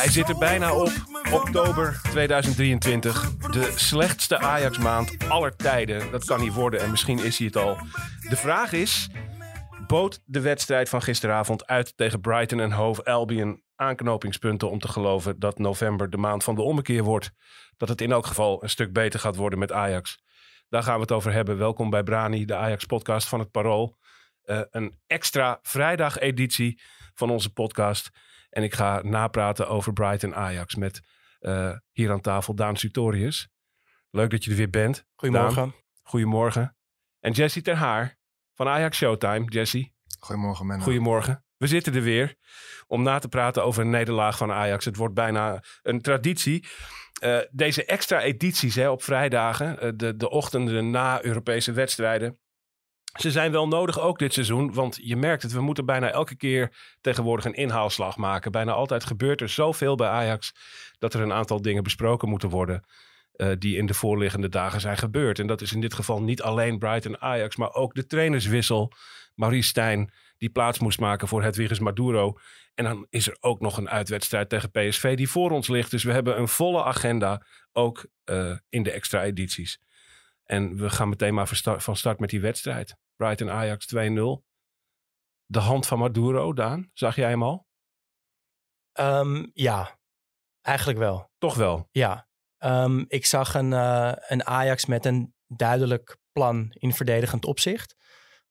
Hij zit er bijna op. Oktober 2023. De slechtste Ajax-maand aller tijden. Dat kan niet worden en misschien is hij het al. De vraag is: bood de wedstrijd van gisteravond uit tegen Brighton en Hove Albion aanknopingspunten om te geloven dat november de maand van de ommekeer wordt? Dat het in elk geval een stuk beter gaat worden met Ajax. Daar gaan we het over hebben. Welkom bij Brani, de Ajax-podcast van het Parool. Eh, een extra vrijdag-editie van onze podcast. En ik ga napraten over Brighton Ajax met eh, hier aan tafel Daan Sutorius. Leuk dat je er weer bent. Goedemorgen. Daan, goedemorgen. En Jesse Ter Haar van Ajax Showtime. Jesse, Goedemorgen, Menno. goedemorgen. We zitten er weer om na te praten over een nederlaag van Ajax. Het wordt bijna een traditie. Eh, deze extra edities hè, op vrijdagen, eh, de, de ochtenden na Europese wedstrijden. Ze zijn wel nodig ook dit seizoen, want je merkt het, we moeten bijna elke keer tegenwoordig een inhaalslag maken. Bijna altijd gebeurt er zoveel bij Ajax dat er een aantal dingen besproken moeten worden eh, die in de voorliggende dagen zijn gebeurd. En dat is in dit geval niet alleen Brighton Ajax, maar ook de trainerswissel. Maurice Stijn, die plaats moest maken voor Hedwiges Maduro. En dan is er ook nog een uitwedstrijd tegen PSV die voor ons ligt. Dus we hebben een volle agenda, ook eh, in de extra edities. En we gaan meteen maar van start met die wedstrijd. Brighton Ajax 2-0. De hand van Maduro, Daan, zag jij hem al? Ehm, ja, eigenlijk wel. Toch wel. Ja. Ehm, ik zag een, eh, een Ajax met een duidelijk plan in verdedigend opzicht.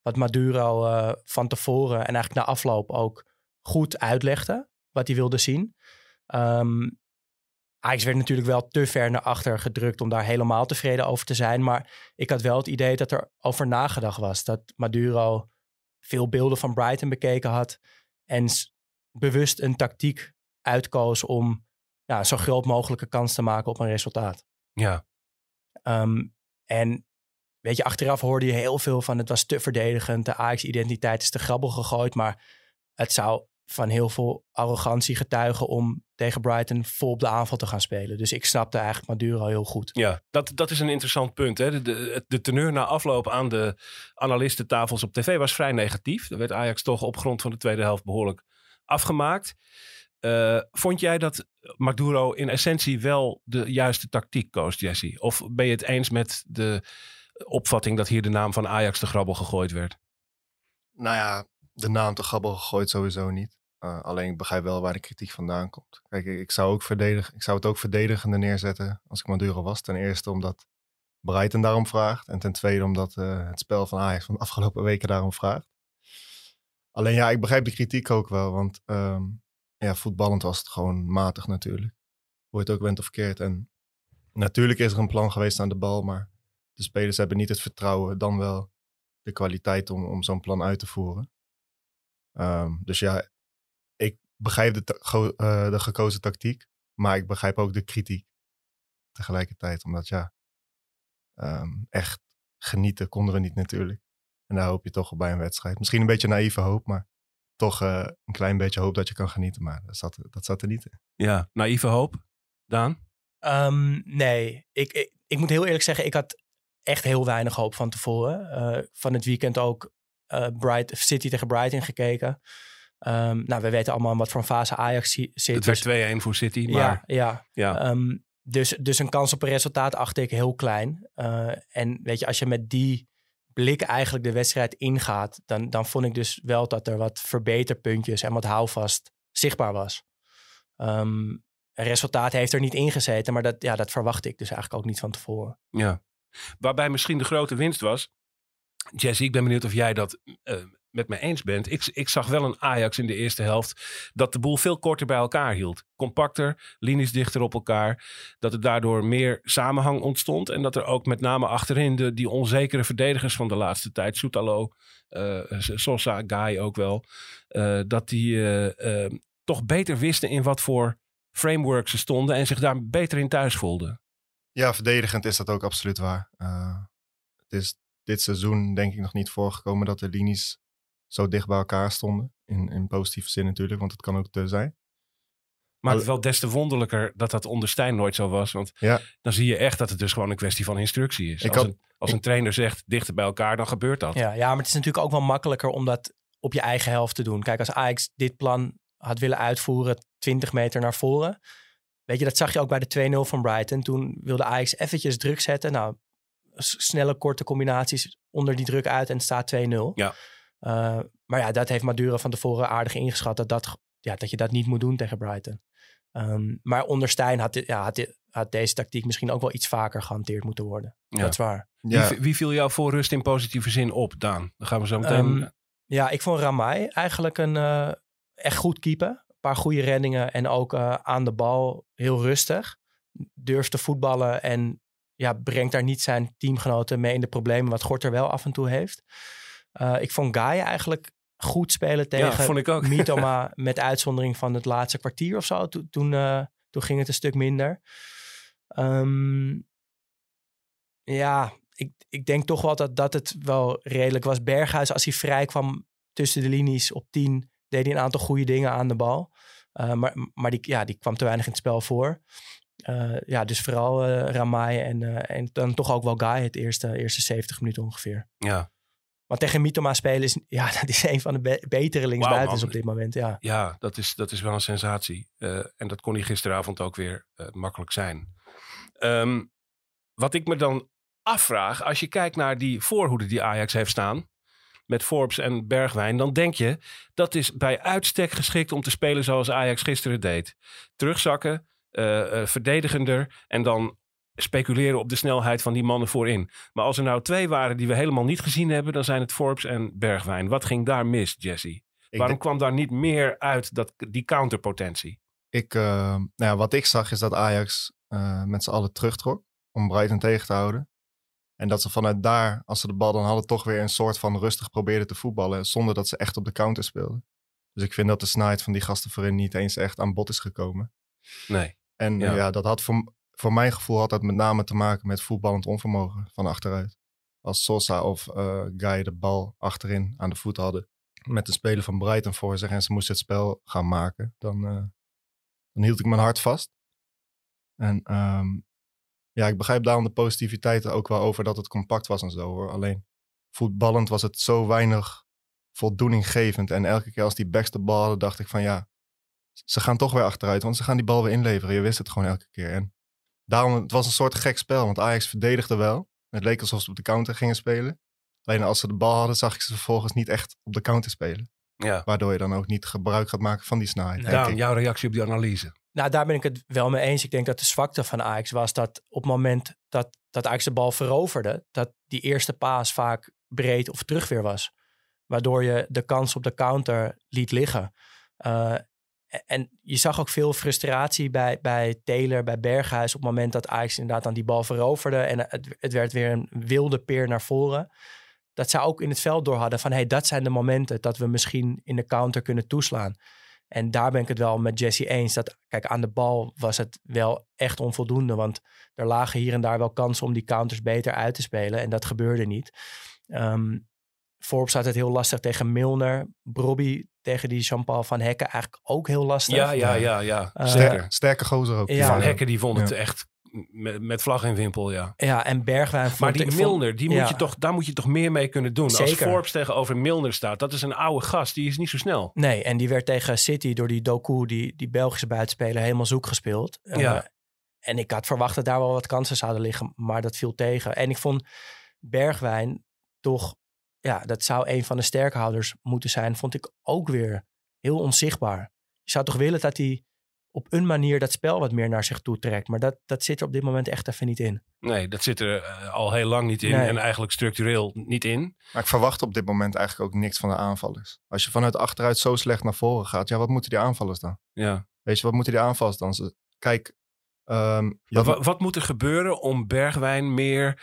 Wat Maduro eh, van tevoren en eigenlijk na afloop ook goed uitlegde. Wat hij wilde zien. Ehm, Ajax werd natuurlijk wel te ver naar achter gedrukt om daar helemaal tevreden over te zijn. Maar ik had wel het idee dat er over nagedacht was. Dat Maduro veel beelden van Brighton bekeken had. En bewust een tactiek uitkoos om ja, zo groot mogelijke kans te maken op een resultaat. Ja, Ehm, en weet je, achteraf hoorde je heel veel van het was te verdedigend. De Ajax-identiteit is te grabbel gegooid. Maar het zou van heel veel arrogantie getuigen om tegen Brighton vol op de aanval te gaan spelen. Dus ik snapte eigenlijk Maduro heel goed. Ja, dat, dat is een interessant punt. Hè? De, de, de teneur na afloop aan de analistentafels op tv was vrij negatief. Daar werd Ajax toch op grond van de tweede helft behoorlijk afgemaakt. Eh, vond jij dat Maduro in essentie wel de juiste tactiek koos, Jesse? Of ben je het eens met de opvatting dat hier de naam van Ajax te grabbel gegooid werd? Nou ja, de naam te grabbel gegooid sowieso niet. Uh, alleen ik begrijp wel waar de kritiek vandaan komt. Kijk, ik, zou, ook verdedigen, ik zou het ook verdedigender neerzetten als ik Maduro was. Ten eerste omdat Brighton daarom vraagt. En ten tweede omdat uh, het spel van Ajax van de afgelopen weken daarom vraagt. Alleen ja, ik begrijp de kritiek ook wel. Want um, ja, voetballend was het gewoon matig natuurlijk. Hoe het ook bent of verkeerd. En natuurlijk is er een plan geweest aan de bal. Maar de spelers hebben niet het vertrouwen, dan wel de kwaliteit om, om zo'n plan uit te voeren. Um, dus ja, begrijp de, uh, de gekozen tactiek, maar ik begrijp ook de kritiek tegelijkertijd. Omdat ja, um, echt genieten konden we niet natuurlijk. En daar hoop je toch op bij een wedstrijd. Misschien een beetje naïeve hoop, maar toch uh, een klein beetje hoop dat je kan genieten. Maar dat zat, dat zat er niet in. Ja, naïeve hoop. Daan? Um, nee, ik, ik, ik, moet heel eerlijk zeggen, ik had echt heel weinig hoop van tevoren. Uh, van het weekend ook uh, Bright, City tegen Brighton gekeken. Um, nou, we weten allemaal wat voor een fase Ajax zit. Het werd 2-1 voor City, maar... Ja, ja. ja. Um, dus, dus een kans op een resultaat acht ik heel klein. Uh, en weet je, als je met die blik eigenlijk de wedstrijd ingaat, dan, dan vond ik dus wel dat er wat verbeterpuntjes en wat houvast zichtbaar was. Ehm, het resultaat heeft er niet ingezeten, maar dat, ja, dat verwacht ik dus eigenlijk ook niet van tevoren. Ja. Waarbij misschien de grote winst was. Jesse, ik ben benieuwd of jij dat eh, met me eens bent. Ik, ik zag wel een Ajax in de eerste helft dat de boel veel korter bij elkaar hield. Compacter, linies dichter op elkaar. Dat er daardoor meer samenhang ontstond. En dat er ook met name achterin de, die onzekere verdedigers van de laatste tijd, Soetalo, eh Sosa, Guy ook wel, eh, dat die eh, toch beter wisten in wat voor framework ze stonden en zich daar beter in thuis voelden. Ja, verdedigend is dat ook absoluut waar. Het is dit seizoen denk ik nog niet voorgekomen dat de linies zo dicht bij elkaar stonden. In, in positieve zin natuurlijk, want het kan ook te zijn. Maar het wel des te wonderlijker dat dat onder Stijn nooit zo was. Want Ja. dan zie je echt dat het dus gewoon een kwestie van instructie is. Ik als had- een, als een trainer zegt dichter bij elkaar, dan gebeurt dat. Ja, ja, maar het is natuurlijk ook wel makkelijker om dat op je eigen helft te doen. Kijk, als Ajax dit plan had willen uitvoeren, 20 meter naar voren. Weet je, dat zag je ook bij de 2-0 van Brighton. Toen wilde Ajax eventjes druk zetten. Nou, snelle, korte combinaties onder die druk uit en het staat 2-0. Ja. Eh, maar ja, dat heeft Maduro van tevoren aardig ingeschat. Dat, dat, ja, dat je dat niet moet doen tegen Brighton. Ehm, maar onder Stijn had, ja, had, had deze tactiek misschien ook wel iets vaker gehanteerd moeten worden. Ja. Dat is waar. Ja, Wie, wie viel jou voor rust in positieve zin op, Daan? Dan gaan we zo meteen... Ehm, Ja, ik vond Ramai eigenlijk een eh, echt goed keeper. Een paar goede reddingen en ook eh, aan de bal heel rustig. Durft te voetballen en ja, brengt daar niet zijn teamgenoten mee in de problemen wat Gorter wel af en toe heeft. Eh, ik vond Guy eigenlijk goed spelen ja, tegen vond ik ook. Mitoma met uitzondering van het laatste kwartier of zo. Toen, toen, eh, toen ging het een stuk minder. Ehm, ja, ik, ik denk toch wel dat, dat het wel redelijk was. Berghuis, als hij vrij kwam tussen de linies op 10, deed hij een aantal goede dingen aan de bal. Eh, maar maar die, ja, die kwam te weinig in het spel voor. Ja, dus vooral eh Ramai en, en dan toch ook wel Guy het eerste, eerste 70 minuten ongeveer. Ja, Want tegen Mitoma spelen is, ja, dat is een van de be- betere linksbuitens op dit moment. Ja. ja dat, is, dat is wel een sensatie. Eh, en dat kon hij gisteravond ook weer eh, makkelijk zijn. Ehm, wat ik me dan afvraag, als je kijkt naar die voorhoede die Ajax heeft staan... met Forbes en Bergwijn, dan denk je... dat is bij uitstek geschikt om te spelen zoals Ajax gisteren deed. Terugzakken, eh, verdedigender en dan speculeren op de snelheid van die mannen voorin. Maar als er nou twee waren die we helemaal niet gezien hebben... dan zijn het Forbes en Bergwijn. Wat ging daar mis, Jesse? ik, Waarom kwam daar niet meer uit dat, die counterpotentie? ik, eh, nou ja, wat ik zag is dat Ajax eh, met z'n allen terugtrok om Brighton tegen te houden. En dat ze vanuit daar, als ze de bal dan hadden, toch weer een soort van rustig probeerden te voetballen. Zonder dat ze echt op de counter speelden. Dus ik vind dat de snelheid van die gasten voorin niet eens echt aan bod is gekomen. Nee. En Ja. ja, dat had voor, voor mijn gevoel had dat met name te maken met voetballend onvermogen van achteruit. Als Sosa of eh Guy de bal achterin aan de voet hadden met de speler van Brighton voor zich en ze moesten het spel gaan maken, dan, eh, dan hield ik mijn hart vast. En ehm, ja, ik begrijp daarom de positiviteit ook wel over dat het compact was en zo hoor. Alleen voetballend was het zo weinig voldoeninggevend. En elke keer als die backs de bal hadden, dacht ik van ja, ze gaan toch weer achteruit, want ze gaan die bal weer inleveren. Je wist het gewoon elke keer. En daarom, het was een soort gek spel, want Ajax verdedigde wel. Het leek alsof ze op de counter gingen spelen. Alleen als ze de bal hadden, zag ik ze vervolgens niet echt op de counter spelen. Ja. Waardoor je dan ook niet gebruik gaat maken van die snelheid. Daan, ik. jouw reactie op die analyse. Nou, daar ben ik het wel mee eens. Ik denk dat de zwakte van Ajax was dat op het moment dat, dat Ajax de bal veroverde, dat die eerste paas vaak breed of terug weer was. Waardoor je de kans op de counter liet liggen. Eh, en je zag ook veel frustratie bij, bij Taylor, bij Berghuis op het moment dat Ajax inderdaad aan die bal veroverde. En het, het werd weer een wilde peer naar voren. Dat zij ook in het veld door hadden van hey, dat zijn de momenten dat we misschien in de counter kunnen toeslaan. En daar ben ik het wel met Jesse eens. Dat, kijk, aan de bal was het wel echt onvoldoende. Want er lagen hier en daar wel kansen om die counters beter uit te spelen. En dat gebeurde niet. Ehm Forbes had het heel lastig tegen Milner. Brobby tegen die Jean-Paul van Hekken eigenlijk ook heel lastig. Ja, ja, ja, ja. Eh, Zeker. Ster- sterke gozer ook. Ja. Van Hekken die vond het Ja. echt met, met vlag en wimpel, ja. Ja, en Bergwijn vond Maar die Milner, die moet ja. je toch, daar moet je toch meer mee kunnen doen. Als Zeker. Forbes tegenover Milner staat, dat is een oude gast, die is niet zo snel. Nee, en die werd tegen City door die Doku, die, die Belgische buitenspeler, helemaal zoek gespeeld. Eh, Ja. en ik had verwacht dat daar wel wat kansen zouden liggen, maar dat viel tegen. En ik vond Bergwijn, toch, ja, dat zou een van de sterkhouders moeten zijn, vond ik ook weer heel onzichtbaar. Je zou toch willen dat hij op een manier dat spel wat meer naar zich toe trekt. Maar dat, dat zit er op dit moment echt even niet in. Nee, dat zit er eh, al heel lang niet in Nee. en eigenlijk structureel niet in. Maar ik verwacht op dit moment eigenlijk ook niks van de aanvallers. Als je vanuit achteruit zo slecht naar voren gaat, ja, wat moeten die aanvallers dan? Ja. Weet je, wat moeten die aanvallers dan? Kijk, ehm, je Maar had- wa- wat moet er gebeuren om Bergwijn meer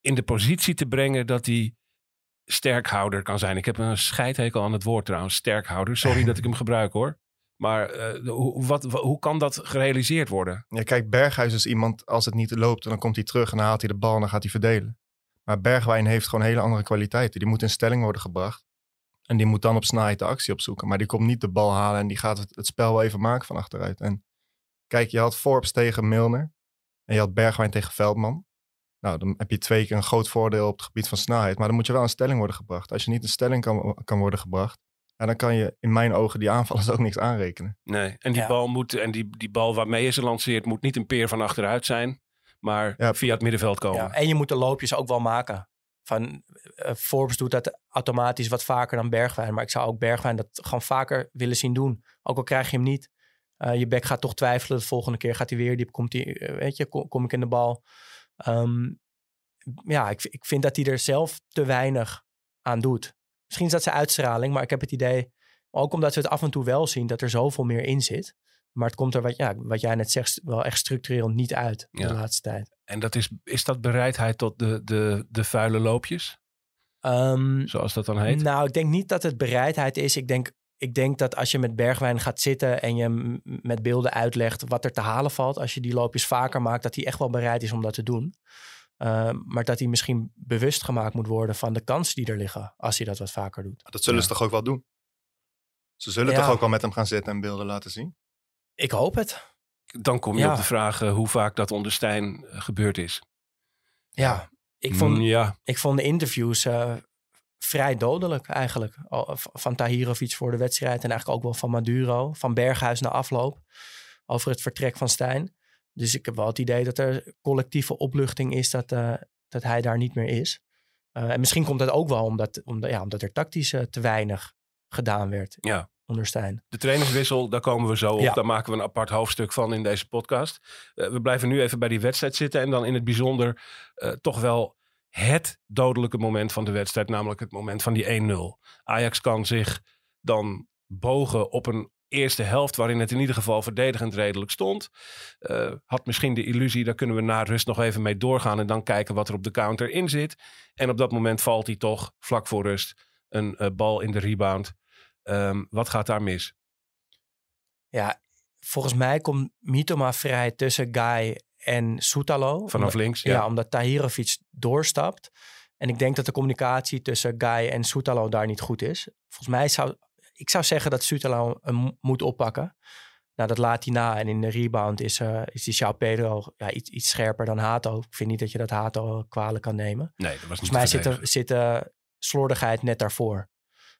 in de positie te brengen dat hij sterkhouder kan zijn? Ik heb een scheidhekel aan het woord trouwens, sterkhouder. Sorry dat ik hem gebruik hoor. Maar eh, hoe, wat, wa- hoe kan dat gerealiseerd worden? Ja, kijk, Berghuis is iemand, als het niet loopt, dan komt hij terug en dan haalt hij de bal en dan gaat hij verdelen. Maar Bergwijn heeft gewoon hele andere kwaliteiten. Die moet in stelling worden gebracht. En die moet dan op snelheid de actie opzoeken. Maar die komt niet de bal halen en die gaat het, het spel wel even maken van achteruit. En kijk, je had Forbes tegen Milner. En je had Bergwijn tegen Veldman. Nou, dan heb je twee keer een groot voordeel op het gebied van snelheid. Maar dan moet je wel in stelling worden gebracht. Als je niet in stelling kan, kan worden gebracht, ja, dan kan je in mijn ogen die aanvallers ook niks aanrekenen. Nee. En die Ja. bal moet en die, die bal waarmee je ze lanceert moet niet een peer van achteruit zijn, maar Ja. via het middenveld komen. Ja, en je moet de loopjes ook wel maken. Van, eh, Forbes doet dat automatisch wat vaker dan Bergwijn. Maar ik zou ook Bergwijn dat gewoon vaker willen zien doen. Ook al krijg je hem niet. Eh, je bek gaat toch twijfelen. De volgende keer gaat hij weer diep. Komt hij, eh, weet je, kom, kom ik in de bal. Ehm, ja, ik, ik vind dat hij er zelf te weinig aan doet. Misschien is dat zijn uitstraling. Maar ik heb het idee, ook omdat we het af en toe wel zien, dat er zoveel meer in zit. Maar het komt er, wat, ja, wat jij net zegt, wel echt structureel niet uit Ja. de laatste tijd. En dat is, is dat bereidheid tot de, de, de vuile loopjes, Ehm, zoals dat dan heet? Nou, ik denk niet dat het bereidheid is. Ik denk, ik denk dat als je met Bergwijn gaat zitten en je met beelden uitlegt wat er te halen valt, als je die loopjes vaker maakt, dat hij echt wel bereid is om dat te doen. Ehm, maar dat hij misschien bewust gemaakt moet worden van de kansen die er liggen als hij dat wat vaker doet. Dat zullen Ja. ze toch ook wel doen? Ze zullen Ja. toch ook wel met hem gaan zitten en beelden laten zien? Ik hoop het. Dan kom je Ja. op de vraag eh, hoe vaak dat onder Stijn eh, gebeurd is. Ja, ik vond, Mm, ja, ik vond de interviews eh, vrij dodelijk eigenlijk. Van Tahirovic voor de wedstrijd en eigenlijk ook wel van Maduro. Van Berghuis na afloop over het vertrek van Stijn. Dus ik heb wel het idee dat er collectieve opluchting is dat, eh, dat hij daar niet meer is. Eh, en misschien komt dat ook wel omdat, omdat, ja, omdat er tactisch eh, te weinig gedaan werd Ja. onder Stijn. de trainerswissel, daar komen we zo op. Ja. Daar maken we een apart hoofdstuk van in deze podcast. We blijven nu even bij die wedstrijd zitten. En dan in het bijzonder toch wel het dodelijke moment van de wedstrijd. Namelijk het moment van die 1-0. Ajax kan zich dan bogen op een eerste helft... waarin het in ieder geval verdedigend redelijk stond. Eh, had misschien de illusie, daar kunnen we na rust nog even mee doorgaan... en dan kijken wat er op de counter in zit. En op dat moment valt hij toch, vlak voor rust... een eh, bal in de rebound. Ehm, wat gaat daar mis? Ja, volgens mij komt Mitoma vrij tussen Guy en Soetalo. Vanaf links, ja. Ja, omdat Tahirovic doorstapt. En ik denk dat de communicatie tussen Guy en Soetalo daar niet goed is. Volgens mij zou ik zou zeggen dat Soetalo hem moet oppakken. Nou, dat laat hij na. En in de rebound is, eh is die Pedro ja, iets, iets scherper dan Hato. Ik vind niet dat je dat Hato kwalijk kan nemen. Nee, dat was niet Volgens mij zit, er, zit eh, slordigheid net daarvoor.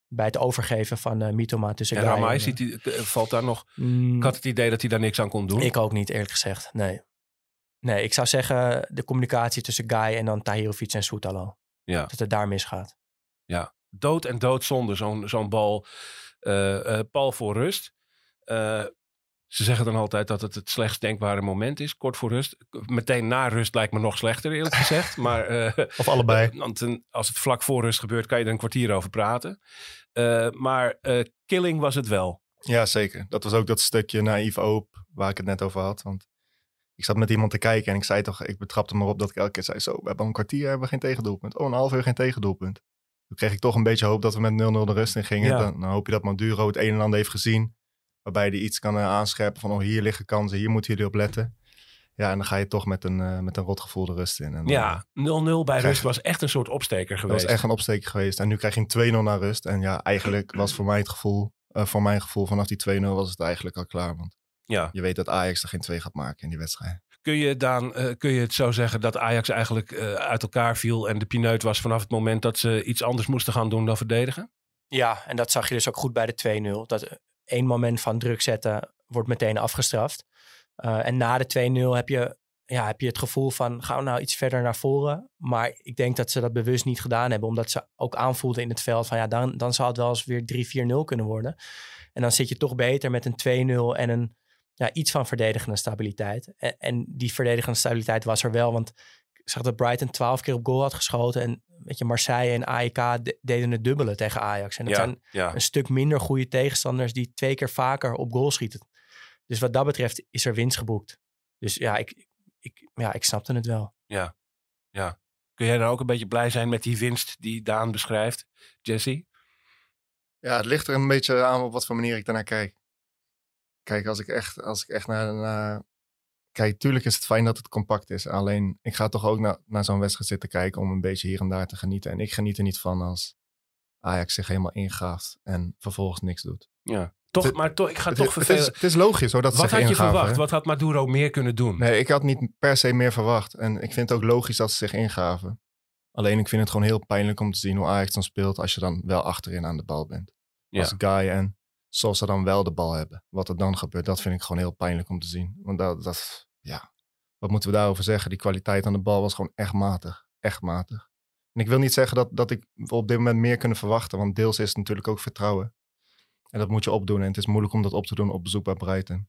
Bij het overgeven van eh Mitoma tussen En Ramai en, ziet hij, valt daar nog... Mm, Ik had het idee dat hij daar niks aan kon doen. ik ook niet, eerlijk gezegd. Nee. Nee, ik zou zeggen de communicatie tussen Guy en dan Tahirovic en Soetalo. Ja. Dat het daar misgaat. Dood en doodzonde, zo'n zo'n bal. eh, eh, Paul voor rust. Eh, ze zeggen dan altijd dat het het slechtst denkbare moment is, kort voor rust. Meteen na rust lijkt me nog slechter, eerlijk gezegd. Maar eh, Of allebei. want een- als het vlak voor rust gebeurt, kan je er een kwartier over praten. Eh, maar eh, killing was het wel. Ja, zeker. Dat was ook dat stukje naïef hoop waar ik het net over had. Want ik zat met iemand te kijken en ik zei toch, ik betrapte me erop dat ik elke keer zei, zo, we hebben een kwartier, hebben we geen tegendoelpunt. Oh, een half uur geen tegendoelpunt. Toen kreeg ik toch een beetje hoop dat we met 0-0 de rust in gingen. Ja. Dan, dan hoop je dat Maduro het een en ander heeft gezien. Waarbij hij iets kan eh, aanscherpen van, oh, hier liggen kansen, hier moeten jullie op letten. Ja, en dan ga je toch met een, eh, met een rotgevoel de rust in. En dan, Ja, 0-0 bij rust was echt een soort opsteker Dat geweest. was echt een opsteker geweest. En nu krijg je een 2-0 naar rust. En ja, eigenlijk was voor mij het gevoel, eh, voor mijn gevoel, vanaf die 2-0 was het eigenlijk al klaar. Want Ja. je weet dat Ajax er geen 2 gaat maken in die wedstrijd. Kun je, Daan, eh, kun je het zo zeggen dat Ajax eigenlijk eh, uit elkaar viel en de pineut was vanaf het moment dat ze iets anders moesten gaan doen dan verdedigen? Ja, en dat zag je dus ook goed bij de 2-0. Dat eh, één moment van druk zetten wordt meteen afgestraft. Eh, en na de 2-0 heb je ja, heb je het gevoel van gaan we nou iets verder naar voren. Maar ik denk dat ze dat bewust niet gedaan hebben. Omdat ze ook aanvoelden in het veld van ja, dan, dan zou het wel eens weer 3-4-0 kunnen worden. En dan zit je toch beter met een 2-0 en een ja, iets van verdedigende stabiliteit. En, en die verdedigende stabiliteit was er wel. Want ik zag dat Brighton 12 keer op goal had geschoten. En weet je, Marseille en AEK de- deden het dubbele tegen Ajax. En dat Ja, zijn ja. een stuk minder goede tegenstanders die twee keer vaker op goal schieten. Dus wat dat betreft is er winst geboekt. Dus ja, ik, ik, ja, ik snapte het wel. Kun jij dan ook een beetje blij zijn met die winst die Daan beschrijft, Jesse? Ja, het ligt er een beetje aan op wat voor manier ik daarnaar kijk. Kijk, als ik echt, als ik echt naar, naar... Kijk, tuurlijk is het fijn dat het compact is. Alleen, ik ga toch ook naar, naar zo'n wedstrijd zitten kijken om een beetje hier en daar te genieten. En ik geniet er niet van als Ajax zich helemaal ingaaft en vervolgens niks doet. Ja. Toch, Het- maar toch, ik ga Het, toch is- het, is, vervelen. het is logisch hoor dat ze Wat had je verwacht? hè. Wat had Maduro meer kunnen doen? Nee, ik had niet per se meer verwacht. En ik vind het ook logisch dat ze zich ingaven. Alleen ik vind het gewoon heel pijnlijk om te zien hoe Ajax dan speelt als je dan wel achterin aan de bal bent. Ja. Als Guy en Sosa dan wel de bal hebben. Wat er dan gebeurt, dat vind ik gewoon heel pijnlijk om te zien. Want dat, dat ja, wat moeten we daarover zeggen? Die kwaliteit aan de bal was gewoon echt matig. Echt matig. En ik wil niet zeggen dat, dat ik op dit moment meer kunnen verwachten. Want deels is het natuurlijk ook vertrouwen. En dat moet je opdoen. En het is moeilijk om dat op te doen op bezoek bij Brighton.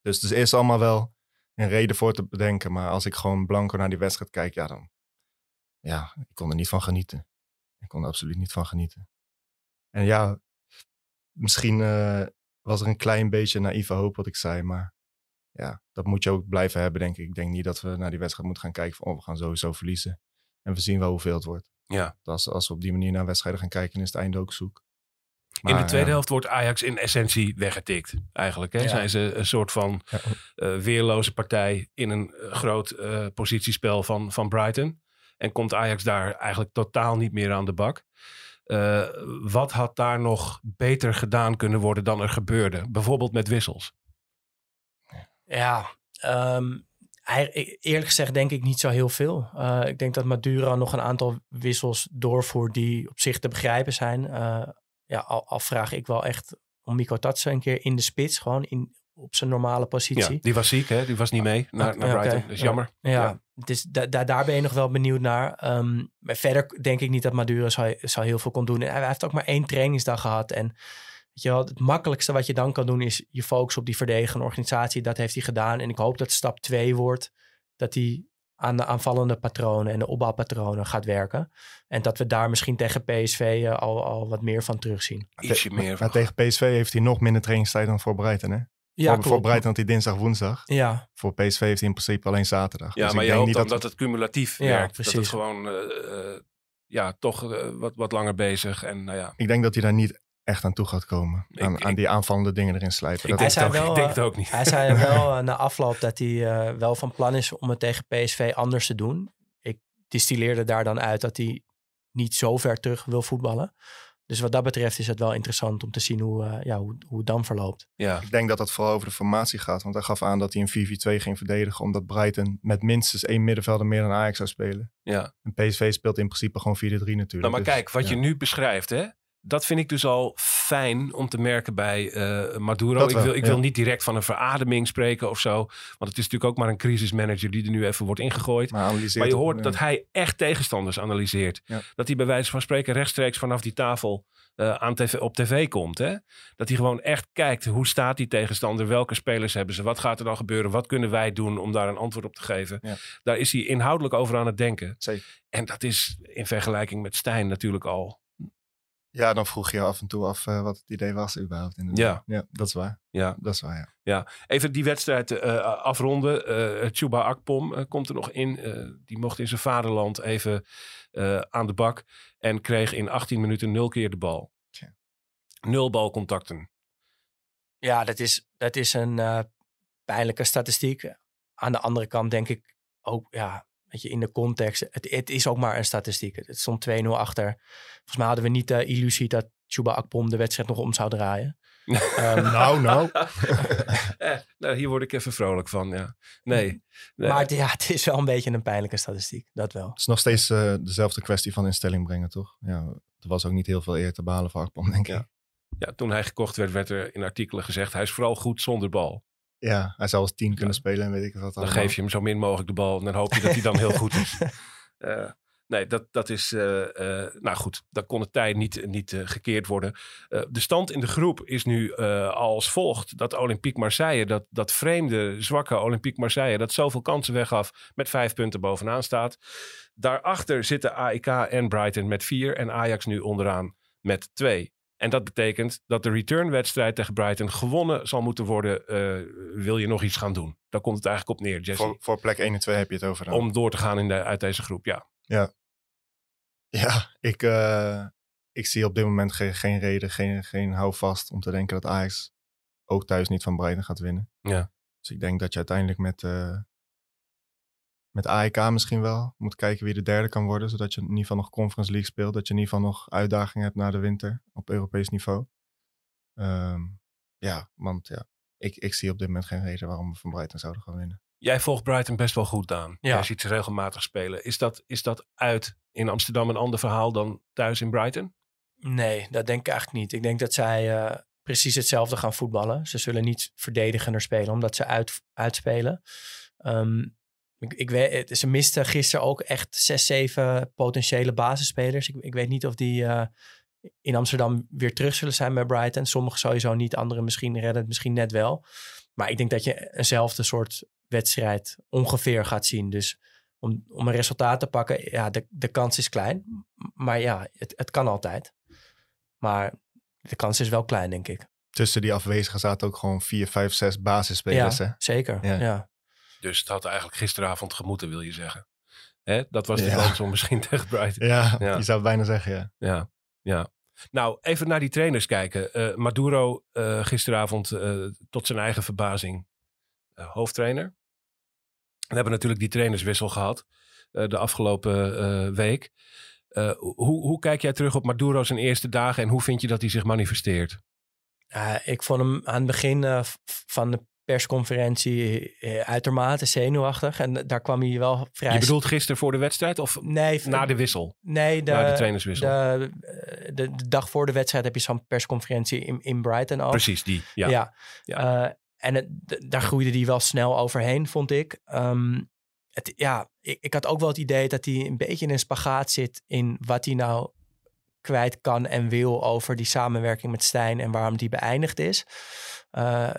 Dus het is allemaal wel een reden voor te bedenken. Maar als ik gewoon blanco naar die wedstrijd kijk, ja dan... Ja, ik kon er niet van genieten. Ik kon er absoluut niet van genieten. En ja, misschien eh, was er een klein beetje naïeve hoop wat ik zei. Maar ja, dat moet je ook blijven hebben, denk ik. Ik denk niet dat we naar die wedstrijd moeten gaan kijken van... Oh, we gaan sowieso verliezen. En we zien wel hoeveel het wordt. Ja. Als, als we op die manier naar wedstrijden gaan kijken, is het einde ook zoek. in de tweede ja. helft wordt Ajax in essentie weggetikt. Eigenlijk hè? Ja. zijn ze een soort van Ja. eh, weerloze partij in een eh, groot positiespel van, van Brighton. En komt Ajax daar eigenlijk totaal niet meer aan de bak. Eh, wat had daar nog beter gedaan kunnen worden dan er gebeurde? Bijvoorbeeld met wissels. Ja, ehm, e- eerlijk gezegd denk ik niet zo heel veel. Eh, ik denk dat Maduro nog een aantal wissels doorvoert die op zich te begrijpen zijn. Eh, ja, al, vraag ik wel echt om Miko Tatsen een keer in de spits, gewoon in, op zijn normale positie. Ja, die was ziek, hè? Die was niet mee naar, naar Brighton. Dat is Ja. jammer. Ja, Ja. Dus da- da- daar ben je nog wel benieuwd naar. Ehm, maar verder denk ik niet dat Maduro zou, zou heel veel kon doen. En hij heeft ook maar één trainingsdag gehad. En weet je wel, het makkelijkste wat je dan kan doen is je focus op die verdedigende organisatie. Dat heeft hij gedaan. En ik hoop dat stap twee wordt dat hij aan de aanvallende patronen en de opbouwpatronen gaat werken. En dat we daar misschien tegen PSV eh, al, al wat meer van terugzien. Ietsje meer. Maar van- tegen PSV heeft hij nog minder trainingstijd dan voor Brighton, hè? Ja, voor, voor had hij dinsdag, woensdag. Ja, Voor PSV heeft hij in principe alleen zaterdag. Ja, Dus maar ik je denk hoopt niet dan dat... dat, het cumulatief Ja, werkt. Dat het precies. gewoon, eh, eh, ja, toch eh, wat, wat langer bezig. En nou ja, Ik denk dat hij daar niet echt aan toe gaat komen. Ik- aan, ik- aan die aanvallende dingen erin slijpen. ik zei wel, ik denk het ook niet. Hij zei wel na afloop dat hij eh, wel van plan is om het tegen PSV anders te doen. Ik distilleerde daar dan uit dat hij niet zo ver terug wil voetballen. Dus wat dat betreft is het wel interessant om te zien hoe, eh, ja, hoe, hoe het dan verloopt. Ja, Ik denk dat het vooral over de formatie gaat. Want hij gaf aan dat hij een 4-4-2 ging verdedigen. Omdat Brighton met minstens één middenvelder meer dan Ajax zou spelen. ja. En PSV speelt in principe gewoon 4-3 natuurlijk. Nou, maar Dus, kijk, wat ja. je nu beschrijft, hè, dat vind ik dus al fijn om te merken bij eh, Maduro. Ik wil, ik ja. wil niet direct van een verademing spreken of zo. Want het is natuurlijk ook maar een crisismanager die er nu even wordt ingegooid. Maar, Maar je hoort dat hij echt tegenstanders analyseert. Ja. Dat hij bij wijze van spreken rechtstreeks vanaf die tafel eh, aan TV, op tv komt. Hè? Dat hij gewoon echt kijkt hoe staat die tegenstander, welke spelers hebben ze, wat gaat er dan gebeuren, wat kunnen wij doen om daar een antwoord op te geven. Ja. Daar is hij inhoudelijk over aan het denken. Zeker. En dat is in vergelijking met Stijn natuurlijk al. Ja, dan vroeg je af en toe af eh, wat het idee was überhaupt. inderdaad. Ja. ja, dat is waar. Ja. Dat is waar, ja. Even die wedstrijd eh, afronden. Eh Chuba Akpom eh, komt er nog in. Eh, die mocht in zijn vaderland even eh, aan de bak. En kreeg in 18 minuten nul keer de bal. Tja. Nul balcontacten. Ja, dat is, dat is een eh, pijnlijke statistiek. Aan de andere kant denk ik ook, ja, weet je, in de context, het, het is ook maar een statistiek. Het stond 2-0 achter. Volgens mij hadden we niet de illusie dat Chuba Akpom de wedstrijd nog om zou draaien. Ehm, Nou, nou. eh, nou, hier word ik even vrolijk van. Ja. Nee. nee. Maar het, ja, het is wel een beetje een pijnlijke statistiek, dat wel. Het is nog steeds eh, dezelfde kwestie van in stelling brengen, toch? Ja, er was ook niet heel veel eer te behalen voor Akpom, denk ik. Ja. ja, toen hij gekocht werd, werd er in artikelen gezegd... hij is vooral goed zonder bal. Ja, hij zou als tien kunnen spelen en weet ik wat Dan allemaal. geef je hem zo min mogelijk de bal en dan hoop je dat hij dan heel goed is. Eh, nee, dat, dat is... eh, eh, nou goed, dan kon het tijd niet, niet gekeerd worden. De stand in de groep is nu als volgt. Dat Olympique Marseille, dat, dat vreemde, zwakke Olympique Marseille... dat zoveel kansen weggaf, met vijf punten bovenaan staat. Daarachter zitten AEK en Brighton met vier... en Ajax nu onderaan met twee. En dat betekent dat de returnwedstrijd tegen Brighton gewonnen zal moeten worden. eh, wil je nog iets gaan doen? Daar komt het eigenlijk op neer, Jesse. Voor, voor plek 1 en 2 heb je het over. dan. Om door te gaan in de, uit deze groep, ja. Ja, ik, eh, ik zie op dit moment geen, geen reden, geen, geen houvast om te denken dat Ajax ook thuis niet van Brighton gaat winnen. Ja. Dus ik denk dat je uiteindelijk met, eh, met AEK misschien wel moet kijken wie de derde kan worden. Zodat je in ieder geval nog Conference League speelt. Dat je in ieder geval nog uitdaging hebt na de winter op Europees niveau. Ehm, ja, want ja, ik, ik zie op dit moment geen reden waarom we van Brighton zouden gaan winnen. Jij volgt Brighton best wel goed, Daan. Ja. Jij ziet ze regelmatig spelen. Is dat, is dat uit in Amsterdam een ander verhaal dan thuis in Brighton? Nee, dat denk ik eigenlijk niet. Ik denk dat zij eh, precies hetzelfde gaan voetballen. Ze zullen niet verdedigender spelen, omdat ze uit, uitspelen. Ehm, ik, ik weet, ze misten gisteren ook echt zes, zeven potentiële basisspelers. Ik, ik weet niet of die eh, in Amsterdam weer terug zullen zijn bij Brighton. Sommigen sowieso niet, anderen misschien redden het misschien net wel. Maar ik denk dat je eenzelfde soort wedstrijd ongeveer gaat zien. Dus om, om een resultaat te pakken, ja, de, de kans is klein. Maar ja, het, het kan altijd. Maar de kans is wel klein, denk ik. Tussen die afwezigen zaten ook gewoon vier, vijf, zes basisspelers. hè? Zeker. Ja. Ja. Dus het had eigenlijk gisteravond gemoeten, wil je zeggen. Hè? Dat was de Ja. kans om misschien tegen Brighton. Ja, Ja. je zou het bijna zeggen, ja. Ja, ja. Nou, even naar die trainers kijken. Eh, Maduro eh, gisteravond eh, tot zijn eigen verbazing eh, hoofdtrainer. We hebben natuurlijk die trainerswissel gehad eh, de afgelopen eh, week. Eh, hoe, hoe kijk jij terug op Maduro zijn eerste dagen en hoe vind je dat hij zich manifesteert? Ja, ik vond hem aan het begin van de persconferentie eh, uitermate zenuwachtig. En daar kwam hij wel vrij... Je bedoelt gisteren voor de wedstrijd of Nee, na de wissel? nee, de, na de trainerswissel? de, eh, de, de dag voor de wedstrijd heb je zo'n persconferentie in, in Brighton al. Precies, die. Ja. Ja. Ja. Eh, en het, daar groeide hij wel snel overheen, vond ik. Ehm, het, ja, ik, ik had ook wel het idee dat hij een beetje in een spagaat zit in wat hij nou kwijt kan en wil over die samenwerking met Stijn en waarom die beëindigd is. Eh,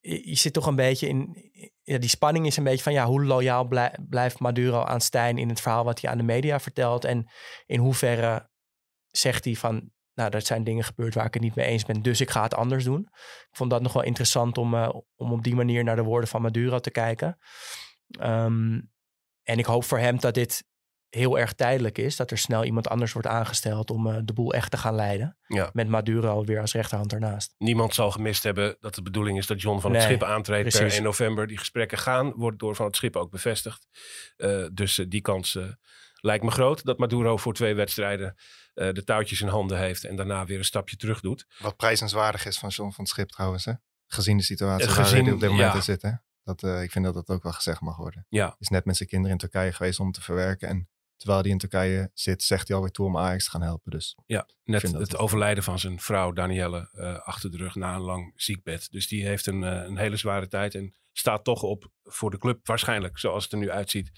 je, zit toch een beetje in. Ja, die spanning is een beetje van ja, hoe loyaal blij- blijft Maduro aan Stijn in het verhaal wat hij aan de media vertelt. En in hoeverre zegt hij van. Nou, er zijn dingen gebeurd waar ik het niet mee eens ben, dus ik ga het anders doen. Ik vond dat nog wel interessant om, eh, om op die manier naar de woorden van Maduro te kijken. Ehm, en ik hoop voor hem dat dit heel erg tijdelijk is. Dat er snel iemand anders wordt aangesteld om eh, de boel echt te gaan leiden. Ja. Met Maduro weer als rechterhand ernaast. Niemand zal gemist hebben dat de bedoeling is dat John van het schip aantreedt per precies. 1 november. Die gesprekken gaan, wordt door van het schip ook bevestigd. Eh, dus eh, die kans eh, lijkt me groot dat Maduro voor twee wedstrijden eh, de touwtjes in handen heeft en daarna weer een stapje terug doet. Wat prijzenswaardig is van John van het Schip trouwens, hè? Gezien de situatie Eh, waar gezien- hij op dit moment ja. in zit, hè? Dat, eh, ik vind dat dat ook wel gezegd mag worden. Ja. Is net met zijn kinderen in Turkije geweest om te verwerken. En terwijl hij in Turkije zit, zegt hij alweer toe om Ajax te gaan helpen. Dus Ja, net het overlijden van zijn vrouw Danielle eh, achter de rug na een lang ziekbed. Dus die heeft een, eh, een hele zware tijd en staat toch op voor de club waarschijnlijk, zoals het er nu uitziet.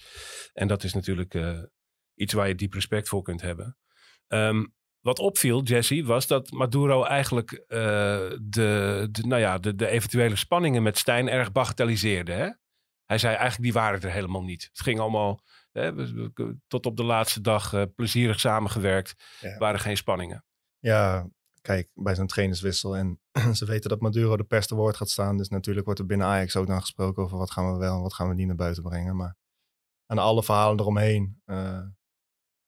En dat is natuurlijk eh, iets waar je diep respect voor kunt hebben. Ehm, wat opviel, Jesse, was dat Maduro eigenlijk de, de, nou ja, de, de eventuele spanningen met Stijn erg bagatelliseerde. Hè? Hij zei eigenlijk die waren er helemaal niet. Het ging allemaal hè, we- we- tot op de laatste dag eh, plezierig samengewerkt. Ja. waren geen spanningen. ja, kijk, bij zo'n trainerswissel. En ze weten dat Maduro de pers te woord gaat staan. Dus natuurlijk wordt er binnen Ajax ook dan gesproken over wat gaan we wel en wat gaan we niet naar buiten brengen. Maar aan alle verhalen eromheen eh,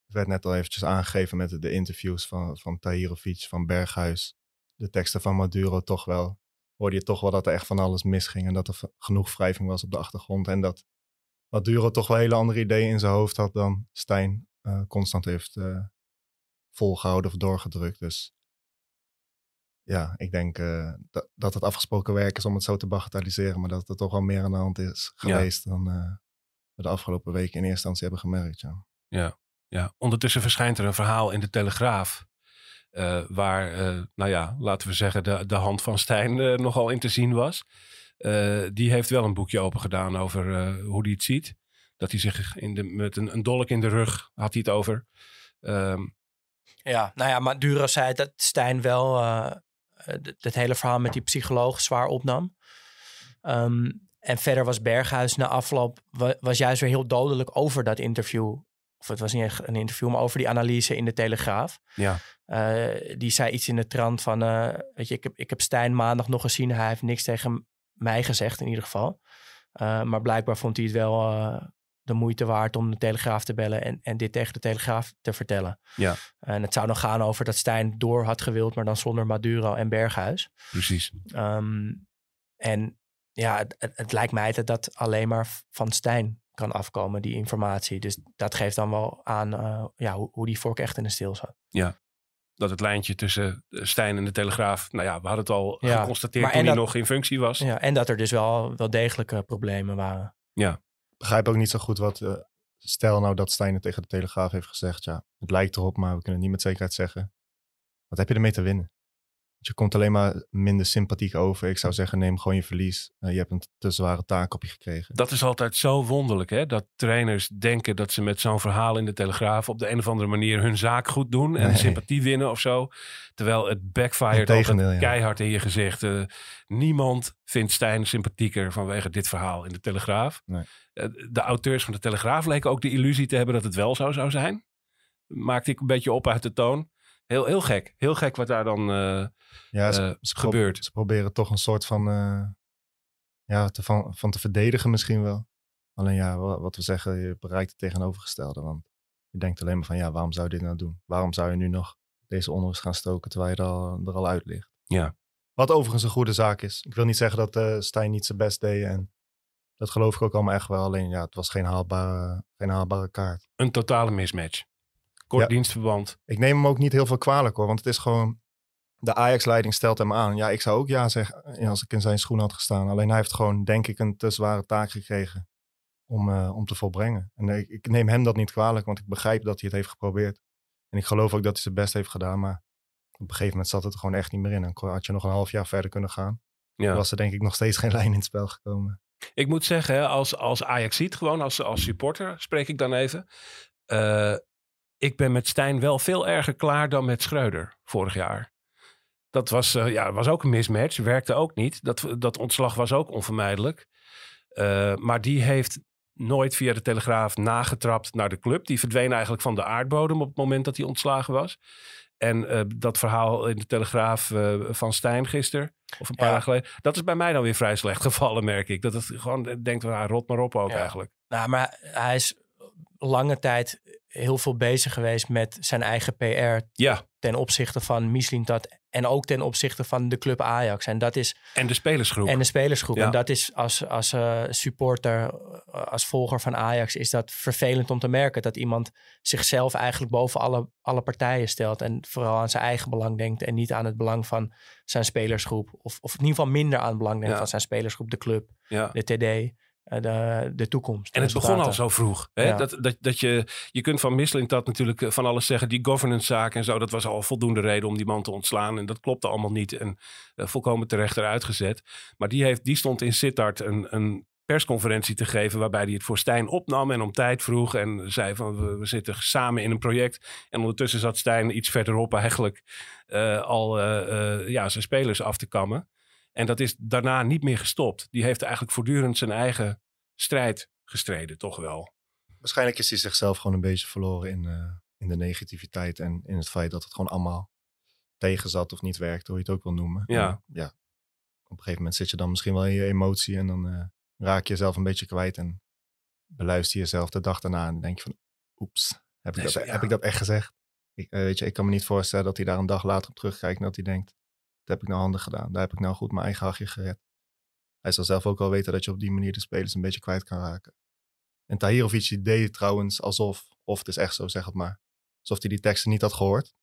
werd net al eventjes aangegeven met de, de interviews van, van Tahirovic, van Berghuis. De teksten van Maduro toch wel. Hoorde je toch wel dat er echt van alles misging. En dat er genoeg wrijving was op de achtergrond. En dat Maduro toch wel hele andere ideeën in zijn hoofd had dan Stijn eh, constant heeft eh, volgehouden of doorgedrukt. Dus ja, ik denk eh, dat, dat het afgesproken werk is om het zo te bagatelliseren. Maar dat er toch wel meer aan de hand is geweest dan we de afgelopen weken in eerste instantie hebben gemerkt. Ja. Ja, ondertussen verschijnt er een verhaal in de Telegraaf. waar, nou ja, laten we zeggen, de, de hand van Stijn nogal in te zien was. Eh, die heeft wel een boekje open gedaan over eh, hoe hij het ziet. Dat hij zich in de, met een, een dolk in de rug had hij het over. Ehm, Ja, nou ja, Maduro zei dat Stijn wel eh, het hele verhaal met die psycholoog zwaar opnam. Ehm, en verder was Berghuis na afloop wa- was juist weer heel dodelijk over dat interview. Of het was niet echt een interview, maar over die analyse in de Telegraaf. ja, die zei iets in de trant van, weet je, ik heb, ik heb Stijn maandag nog gezien. Hij heeft niks tegen mij gezegd in ieder geval. Eh, maar blijkbaar vond hij het wel eh, de moeite waard om de Telegraaf te bellen en, en dit tegen de Telegraaf te vertellen. Ja. En het zou nog gaan over dat Stijn door had gewild, maar dan zonder Maduro en Berghuis. precies. Ehm, en ja, het, het, lijkt mij dat dat alleen maar van Stijn kan afkomen, die informatie. Dus dat geeft dan wel aan eh, ja, hoe, hoe die vork echt in de steel zat. Dat het lijntje tussen eh, Stijn en de Telegraaf... Nou ja, we hadden het al Ja, geconstateerd maar toen en hij dat- nog in functie was. Ja, en dat er dus wel, wel degelijke problemen waren. Ik begrijp ook niet zo goed wat... eh, stel nou dat Stijn het tegen de Telegraaf heeft gezegd. Ja, het lijkt erop, maar we kunnen het niet met zekerheid zeggen. Wat heb je ermee te winnen? Je komt alleen maar minder sympathiek over. Ik zou zeggen, neem gewoon je verlies. Eh, je hebt een te zware taak op je gekregen. Dat is altijd zo wonderlijk, hè? Dat trainers denken dat ze met zo'n verhaal in de Telegraaf op de een of andere manier hun zaak goed doen en Nee. sympathie winnen of zo. Terwijl het backfired altijd ja. keihard in je gezicht. Eh, niemand vindt Stijn sympathieker vanwege dit verhaal in de Telegraaf. Nee. Eh, de auteurs van de Telegraaf leken ook de illusie te hebben dat het wel zo zou zijn. Maakte ik een beetje op uit de toon. Heel, heel gek. Heel gek wat daar dan... eh, Ja, ze, eh, ze pro- gebeurt. Ze proberen toch een soort van, eh, ja, te, van, van te verdedigen misschien wel. Alleen ja, wa- wat we zeggen, je bereikt het tegenovergestelde. Want je denkt alleen maar van, ja, waarom zou je dit nou doen? Waarom zou je nu nog deze onrust gaan stoken terwijl je er al, er al uit ligt? Ja. Wat overigens een goede zaak is. Ik wil niet zeggen dat Stijn niet zijn best deed. En dat geloof ik ook allemaal echt wel. Alleen ja, het was geen haalbare, geen haalbare kaart. een totale mismatch. Kort Ja. dienstverband. Ik neem hem ook niet heel veel kwalijk hoor. Want het is gewoon. De Ajax-leiding stelt hem aan. Ja, ik zou ook ja zeggen ja, als ik in zijn schoen had gestaan. Alleen hij heeft gewoon, denk ik, een te zware taak gekregen om, eh, om te volbrengen. En ik, ik neem hem dat niet kwalijk, want ik begrijp dat hij het heeft geprobeerd. En ik geloof ook dat hij zijn best heeft gedaan. Maar op een gegeven moment zat het er gewoon echt niet meer in. En had je nog een half jaar verder kunnen gaan. Ja. Dan was er denk ik nog steeds geen lijn in het spel gekomen. Ik moet zeggen, als, als Ajax ziet, gewoon als, als supporter, spreek ik dan even. Eh, ik ben met Stijn wel veel erger klaar dan met Schreuder vorig jaar. Dat was, eh, ja, was ook een mismatch, werkte ook niet. Dat, dat ontslag was ook onvermijdelijk. Eh, maar die heeft nooit via de Telegraaf nagetrapt naar de club. Die verdween eigenlijk van de aardbodem op het moment dat hij ontslagen was. En eh, dat verhaal in de Telegraaf van Stijn gisteren, of een paar Ja. dagen geleden, dat is bij mij dan weer vrij slecht gevallen, merk ik. Dat het gewoon denkt, ah, rot maar op ook Ja. eigenlijk. Nou, maar hij is lange tijd heel veel bezig geweest met zijn eigen PR Ja, ten opzichte van Mislintat en ook ten opzichte van de club Ajax. En dat is en de spelersgroep. en de spelersgroep. Ja. En dat is als, als eh, supporter, als volger van Ajax, is dat vervelend om te merken dat iemand zichzelf eigenlijk boven alle, alle partijen stelt en vooral aan zijn eigen belang denkt en niet aan het belang van zijn spelersgroep. Of, of in ieder geval minder aan het belang denkt Ja. van zijn spelersgroep, de club, ja. de TD, de, de toekomst. En het de begon al zo vroeg. Hè? Ja. Dat, dat, dat je, je kunt van dat natuurlijk eh, van alles zeggen. Die governance zaak en zo, dat was al voldoende reden om die man te ontslaan. En dat klopte allemaal niet. En eh, volkomen terecht eruit gezet. Maar die, heeft, die stond in Sittard een, een persconferentie te geven. waarbij hij het voor Stijn opnam en om tijd vroeg. En zei van we, we zitten samen in een project. En ondertussen zat Stijn iets verderop eigenlijk eh, al eh, eh, ja, zijn spelers af te kammen. En dat is daarna niet meer gestopt. Die heeft eigenlijk voortdurend zijn eigen strijd gestreden, toch wel. Waarschijnlijk is hij zichzelf gewoon een beetje verloren in, eh, in de negativiteit. En in het feit dat het gewoon allemaal tegen zat of niet werkte, hoe je het ook wil noemen. Ja. En, ja. Op een gegeven moment zit je dan misschien wel in je emotie en dan eh, raak je jezelf een beetje kwijt. En beluister je jezelf de dag daarna en denk je van, oeps, heb ik, Nee, dat, zo- heb ik dat echt gezegd? Ik, eh, weet je, ik kan me niet voorstellen dat hij daar een dag later op terugkijkt en dat hij denkt, heb ik nou handig gedaan. Daar heb ik nou goed mijn eigen hachje gered. Hij zal zelf ook wel weten dat je op die manier de spelers een beetje kwijt kan raken. En Tahirovic deed trouwens alsof, of het is echt zo, zeg het maar, alsof hij die teksten niet had gehoord.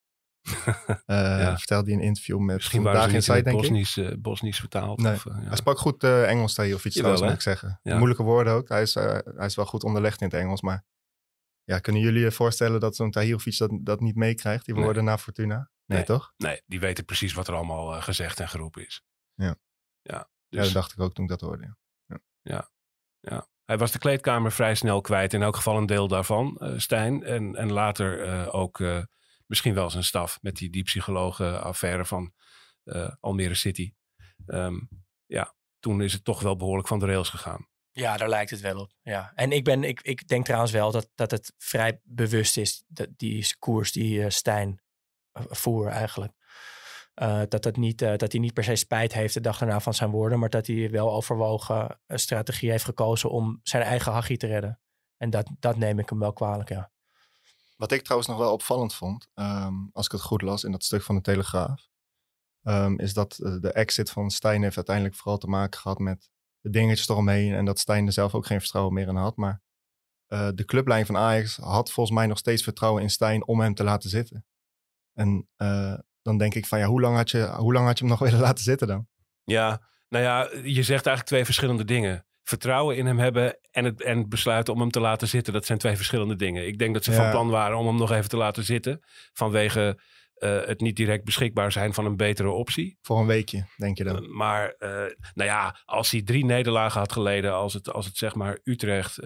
Eh Vertelde hij een interview met Misschien Vandaag in Inside, denk ik. Bosnisch, eh, Bosnisch vertaald. Nee. Of, eh, ja. Hij sprak goed Engels, Tahirovic trouwens, hè? moet ik zeggen. Ja. Moeilijke woorden ook. Hij is, hij is wel goed onderlegd in het Engels, maar ja, kunnen jullie je voorstellen dat zo'n Tahirovic dat, dat niet meekrijgt, die Nee. woorden na Fortuna? Nee, Nee. toch? Nee, die weten precies wat er allemaal eh, gezegd en geroepen is. Ja. ja. Ja, Dus dat dacht ik ook toen ik dat hoorde. ja. hij was de kleedkamer vrij snel kwijt. In elk geval een deel daarvan, eh, Stijn. En, en later eh, ook eh, misschien wel zijn staf met die, die psychologen affaire van eh, Almere City. Ehm, ja, toen is het toch wel behoorlijk van de rails gegaan. Ja, daar lijkt het wel op. Ja. En ik, ben, ik, ik denk trouwens wel dat, dat het vrij bewust is, dat die koers die eh, Stijn voer eigenlijk. Eh, dat, dat, niet, eh, dat hij niet per se spijt heeft de dag daarna van zijn woorden, maar dat hij wel overwogen een strategie heeft gekozen om zijn eigen hachie te redden. En dat, dat neem ik hem wel kwalijk, ja. Wat ik trouwens nog wel opvallend vond, ehm, als ik het goed las in dat stuk van de Telegraaf, ehm, is dat eh, de exit van Stijn heeft uiteindelijk vooral te maken gehad met de dingetjes eromheen en dat Stijn er zelf ook geen vertrouwen meer in had. Maar de clublijn van Ajax had volgens mij nog steeds vertrouwen in Stijn om hem te laten zitten. En eh, dan denk ik van ja, hoe lang, had je, hoe lang had je hem nog willen laten zitten dan? Ja, nou ja, je zegt eigenlijk twee verschillende dingen. Vertrouwen in hem hebben en het, en besluiten om hem te laten zitten. Dat zijn twee verschillende dingen. Ik denk dat ze Ja. van plan waren om hem nog even te laten zitten. Vanwege eh, het niet direct beschikbaar zijn van een betere optie. Voor een weekje, denk je dan? Uh, maar uh, nou ja, als hij drie nederlagen had geleden, als het, als het zeg maar Utrecht,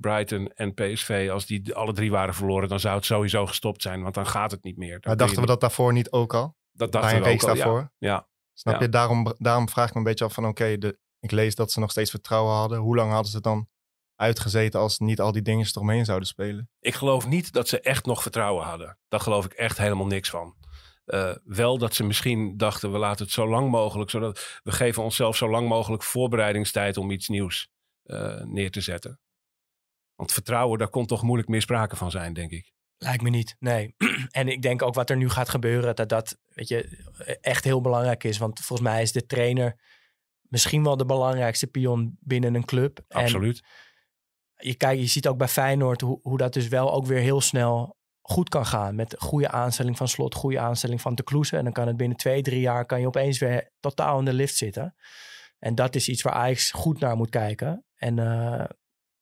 Brighton en PSV, als die alle drie waren verloren, dan zou het sowieso gestopt zijn, want dan gaat het niet meer. Maar dachten we dat daarvoor niet ook al? Dat dachten Bij een we ook al, daarvoor? Ja. ja. Snap Ja. je? Daarom, daarom vraag ik me een beetje af van oké, ik lees dat ze nog steeds vertrouwen hadden. Hoe lang hadden ze het dan uitgezeten als niet al die dingen eromheen zouden spelen? Ik geloof niet dat ze echt nog vertrouwen hadden. Daar geloof ik echt helemaal niks van. Uh, wel dat ze misschien dachten, we laten het zo lang mogelijk, zodat we geven onszelf zo lang mogelijk voorbereidingstijd om iets nieuws uh, neer te zetten. Want vertrouwen, daar kon toch moeilijk meer sprake van zijn, denk ik. Lijkt me niet, nee. en ik denk ook wat er nu gaat gebeuren, dat dat weet je, echt heel belangrijk is. Want volgens mij is de trainer misschien wel de belangrijkste pion binnen een club. Absoluut. En je, kijkt, je ziet ook bij Feyenoord hoe, hoe dat dus wel ook weer heel snel goed kan gaan. Met goede aanstelling van Slot, goede aanstelling van de Kloeze. En dan kan het binnen twee, drie jaar kan je opeens weer totaal in de lift zitten. En dat is iets waar Ajax goed naar moet kijken. En uh,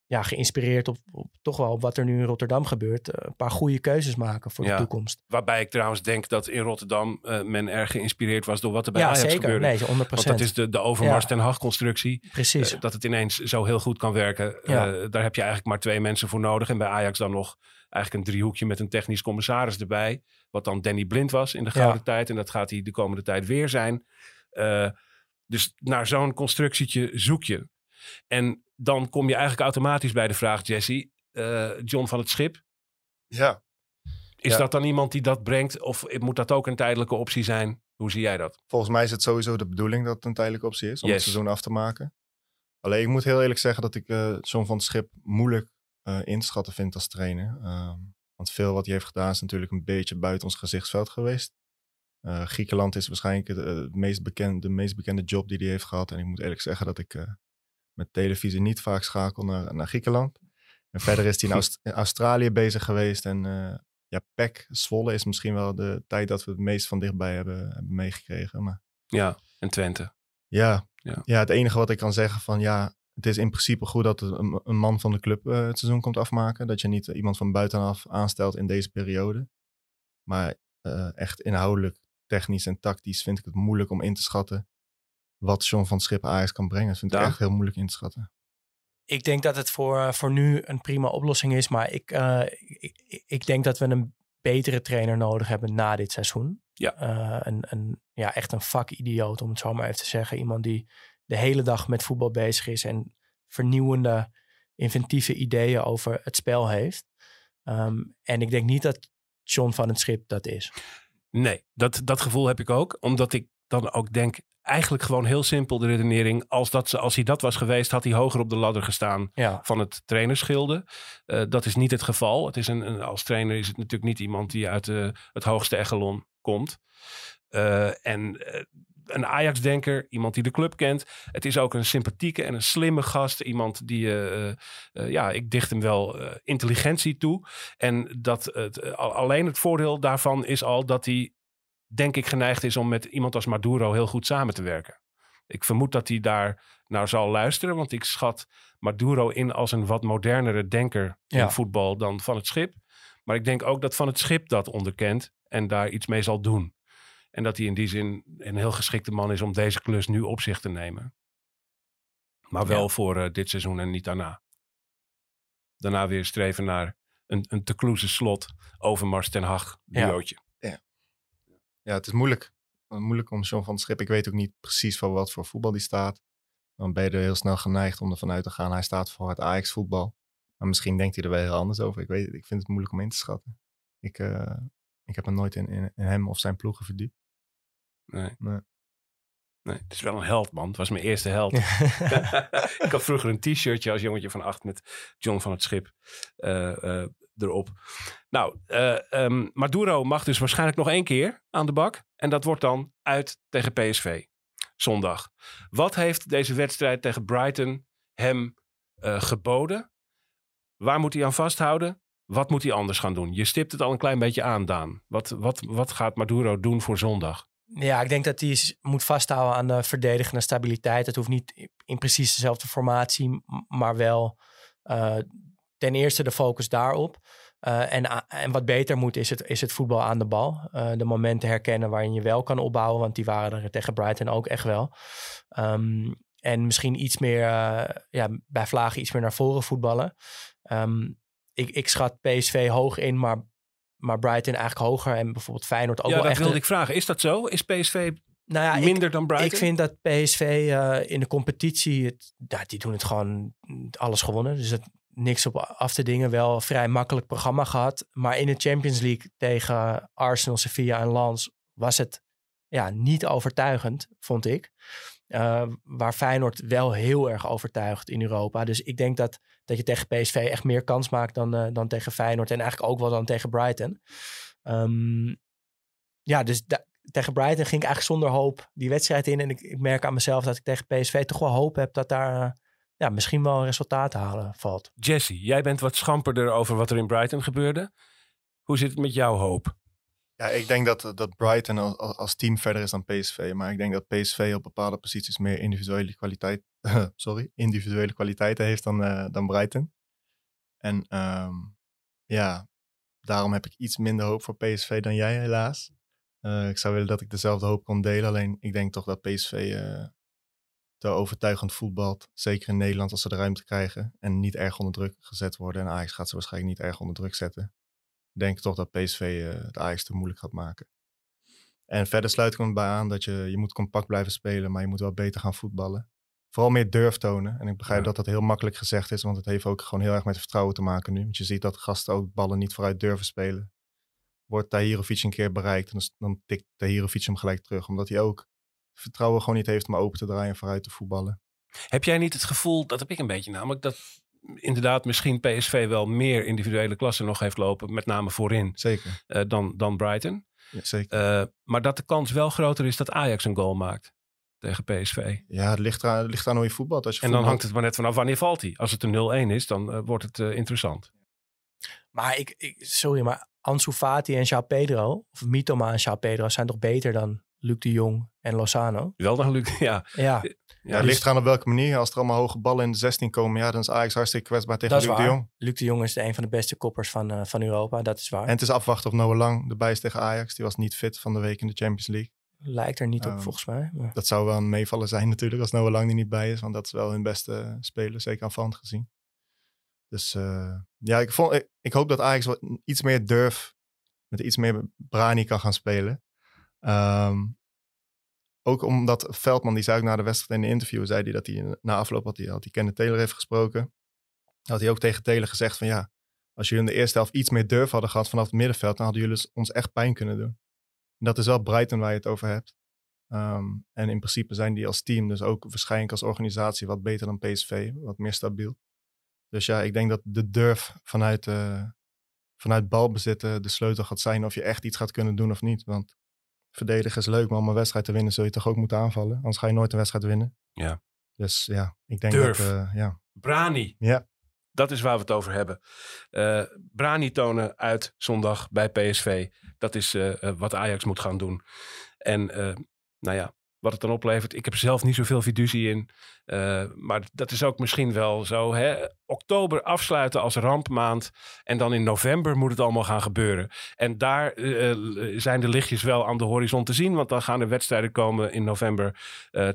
ja, geïnspireerd op, op, toch wel op wat er nu in Rotterdam gebeurt. Uh, een paar goede keuzes maken voor ja, de toekomst. Waarbij ik trouwens denk dat in Rotterdam uh, men erg geïnspireerd was door wat er bij ja, Ajax zeker. gebeurde. Nee, 100%. Want dat is de, de Overmars Ja. ten Hag constructie. Precies. Uh, dat het ineens zo heel goed kan werken. Uh, daar heb je eigenlijk maar twee mensen voor nodig. En bij Ajax dan nog eigenlijk een driehoekje met een technisch commissaris erbij. Wat dan Danny Blind was in de gouden tijd. En dat gaat hij de komende tijd weer zijn. Dus naar zo'n constructietje zoek je. En dan kom je eigenlijk automatisch bij de vraag, Jesse. uh, John van het Schip. Ja. Is Ja. dat dan iemand die dat brengt? Of moet dat ook een tijdelijke optie zijn? Hoe zie jij dat? Volgens mij is het sowieso de bedoeling dat het een tijdelijke optie is om Yes. het seizoen af te maken. Alleen ik moet heel eerlijk zeggen dat ik eh John van het Schip moeilijk eh in te schatten vind als trainer. Ehm, want veel wat hij heeft gedaan is natuurlijk een beetje buiten ons gezichtsveld geweest. Eh, Griekenland is waarschijnlijk eh, het meest bekende, de meest bekende job die hij heeft gehad. En ik moet eerlijk zeggen dat ik eh, met televisie niet vaak schakel naar, naar Griekenland. En verder is hij in, Aust- in Australië bezig geweest. En eh, ja, PEC, Zwolle is misschien wel de tijd dat we het meest van dichtbij hebben, hebben meegekregen. Maar Ja, en Twente. ja, Ja. ja. het enige wat ik kan zeggen van ja, het is in principe goed dat een, een man van de club eh, het seizoen komt afmaken. Dat je niet iemand van buitenaf aanstelt in deze periode. Maar eh, echt inhoudelijk, technisch en tactisch vind ik het moeilijk om in te schatten wat John van het Schip Ajax kan brengen. Dat vind ik echt heel moeilijk in te schatten. Ik denk dat het voor, eh, voor nu een prima oplossing is. Maar ik, eh, ik, ik- ik denk dat we een betere trainer nodig hebben na dit seizoen. Ja. Eh, een, een, ja, echt een vakidioot, om het zo maar even te zeggen. Iemand die de hele dag met voetbal bezig is en vernieuwende, inventieve ideeën over het spel heeft. Ehm, en ik denk niet dat John van het Schip dat is. Nee, dat, dat gevoel heb ik ook. Omdat ik dan ook denk, eigenlijk gewoon heel simpel de redenering. Als, dat, als hij dat was geweest, had hij hoger op de ladder gestaan Ja, van het trainerschilde. Eh, dat is niet het geval. Het is een, een- als trainer is het natuurlijk niet iemand die uit eh, het hoogste echelon komt. Eh, en een Ajax-denker, iemand die de club kent. Het is ook een sympathieke en een slimme gast. Iemand die, eh, ja, ik dicht hem wel intelligentie toe. En dat het, al- alleen het voordeel daarvan is al dat hij, denk ik, geneigd is om met iemand als Maduro heel goed samen te werken. Ik vermoed dat hij daar naar zal luisteren, want ik schat Maduro in als een wat modernere denker in voetbal dan Van het Schip. Maar ik denk ook dat Van het Schip dat onderkent en daar iets mee zal doen. En dat hij in die zin een heel geschikte man is om deze klus nu op zich te nemen. Maar wel Ja. voor eh, dit seizoen en niet daarna. Daarna weer streven naar een, een te kloeze slot Overmars ten Hag duootje. Ja, het is moeilijk. Moeilijk om John van het Schip. Ik weet ook niet precies voor wat voor voetbal die staat. Dan ben je er heel snel geneigd om ervan uit te gaan. Hij staat voor het Ajax voetbal. Maar misschien denkt hij er wel heel anders over. Ik, weet, het, ik vind het moeilijk om in te schatten. Ik, eh, ik heb me nooit in, in, in hem of zijn ploegen verdiept. Nee. Nee. Nee, het is wel een held, man. Het was mijn eerste held. ik had vroeger een t-shirtje als jongetje van acht met John van het Schip eh, eh, erop. Nou, eh, ehm, Maduro mag dus waarschijnlijk nog één keer aan de bak. En dat wordt dan uit tegen PSV. Zondag. Wat heeft deze wedstrijd tegen Brighton hem eh, geboden? Waar moet hij aan vasthouden? Wat moet hij anders gaan doen? Je stipt het al een klein beetje aan, Daan. Wat, wat, wat gaat Maduro doen voor zondag? Ja, ik denk dat hij moet vasthouden aan de verdedigende stabiliteit. Het hoeft niet in precies dezelfde formatie, maar wel eh, ten eerste de focus daarop. Eh, en, en wat beter moet is het, is het voetbal aan de bal. Eh, de momenten herkennen waarin je wel kan opbouwen, want die waren er tegen Brighton ook echt wel. Ehm, en misschien iets meer, eh, ja, bij Vlagen iets meer naar voren voetballen. Ehm, ik, ik schat PSV hoog in, maar, maar Brighton eigenlijk hoger. En bijvoorbeeld Feyenoord ook ja, wel dat echt... wilde een- ik vragen. Is dat zo? Is PSV nou ja, ik, minder dan Brighton? ik vind dat PSV in de competitie, het, ja, die doen het gewoon alles gewonnen. Dus het, niks op af te dingen. Wel een vrij makkelijk programma gehad. Maar in de Champions League tegen Arsenal, Sevilla en Lens was het ja, niet overtuigend, vond ik. Eh, waar Feyenoord wel heel erg overtuigt in Europa. Dus ik denk dat, dat je tegen PSV echt meer kans maakt dan, eh, dan tegen Feyenoord. En eigenlijk ook wel dan tegen Brighton. Ehm, ja, dus tegen Brighton ging ik eigenlijk zonder hoop die wedstrijd in. En ik, ik merk aan mezelf dat ik tegen PSV toch wel hoop heb dat daar eh, ja, misschien wel een resultaat te halen valt. Jesse, jij bent wat schamperder over wat er in Brighton gebeurde. Hoe zit het met jouw hoop? Ja, ik denk dat, dat Brighton als, team verder is dan PSV. Maar ik denk dat PSV op bepaalde posities meer individuele kwaliteit, sorry, individuele kwaliteiten heeft dan, eh, dan Brighton. En ehm, ja, daarom heb ik iets minder hoop voor PSV dan jij helaas. Eh, ik zou willen dat ik dezelfde hoop kon delen. Alleen ik denk toch dat PSV eh, te overtuigend voetbalt. Zeker in Nederland als ze de ruimte krijgen. En niet erg onder druk gezet worden. En Ajax gaat ze waarschijnlijk niet erg onder druk zetten Ik denk toch dat PSV eh, het Ajax te moeilijk gaat maken. En verder sluit ik me bij aan dat je, je moet compact blijven spelen, maar je moet wel beter gaan voetballen. Vooral meer durf tonen. En ik begrijp Ja. dat dat heel makkelijk gezegd is, want het heeft ook gewoon heel erg met vertrouwen te maken nu. Want je ziet dat gasten ook ballen niet vooruit durven spelen. Wordt Tahirovic een keer bereikt, dan, dan tikt Tahirovic hem gelijk terug. Omdat hij ook vertrouwen gewoon niet heeft om open te draaien en vooruit te voetballen. Heb jij niet het gevoel, dat heb ik een beetje namelijk, dat inderdaad misschien PSV wel meer individuele klassen nog heeft lopen, met name voorin, Zeker. eh, dan, dan Brighton. Ja, zeker. Eh, maar dat de kans wel groter is dat Ajax een goal maakt tegen PSV. ja, het ligt, het ligt aan hoe je voetbalt. Als je En dan hangt het maar net vanaf wanneer valt hij. Als het een 0-1 is, dan eh, wordt het eh, interessant. Maar ik, ik, sorry, maar Ansu Fati en João Pedro, of Mitoma en João Pedro, zijn toch beter dan Luc de Jong en Lozano? Wel dan Luc, ja. Ja, Ja, het dus- ligt eraan op welke manier. Als er allemaal hoge ballen in de 16 komen, ja, dan is Ajax hartstikke kwetsbaar tegen dat is Luc de. Jong. Luc de Jong is de een van de beste koppers van, eh, van Europa, dat is waar. En het is afwachten of Noah Lang erbij is tegen Ajax. Die was niet fit van de week in de Champions League. Lijkt er niet op, Ehm, volgens mij. maar- Dat zou wel een meevallen zijn natuurlijk als Noah Lang er niet bij is. Want dat is wel hun beste speler, zeker aanvallend gezien. Dus eh, ja, ik, vond, ik, ik hoop dat Ajax wat iets meer durf, met iets meer brani kan gaan spelen. Ehm, ook omdat Veldman, die zei ook na de wedstrijd in een interview, zei hij dat hij na afloop had hij, had hij Kenneth Taylor heeft gesproken. Had hij ook tegen Taylor gezegd van ja, als jullie in de eerste helft iets meer durf hadden gehad vanaf het middenveld, dan hadden jullie ons echt pijn kunnen doen. En dat is wel Brighton waar je het over hebt. Ehm, en in principe zijn die als team, dus ook waarschijnlijk als organisatie, wat beter dan PSV, wat meer stabiel. Dus ja, ik denk dat de durf vanuit, eh vanuit balbezitten de sleutel gaat zijn of je echt iets gaat kunnen doen of niet. Want verdedigen is leuk, maar om een wedstrijd te winnen zul je toch ook moeten aanvallen. Anders ga je nooit een wedstrijd winnen. Ja. Dus ja, ik denk Durf. dat... eh, ja. Brani. Ja. Dat is waar we het over hebben. Eh, Brani tonen uit zondag bij PSV. Dat is eh, wat Ajax moet gaan doen. En nou ja, wat het dan oplevert. Ik heb zelf niet zoveel fiducie in. Uh, maar dat is ook misschien wel zo. Hè? Oktober afsluiten als rampmaand. En dan in november moet het allemaal gaan gebeuren. En daar uh, zijn de lichtjes wel aan de horizon te zien. Want dan gaan er wedstrijden komen in november.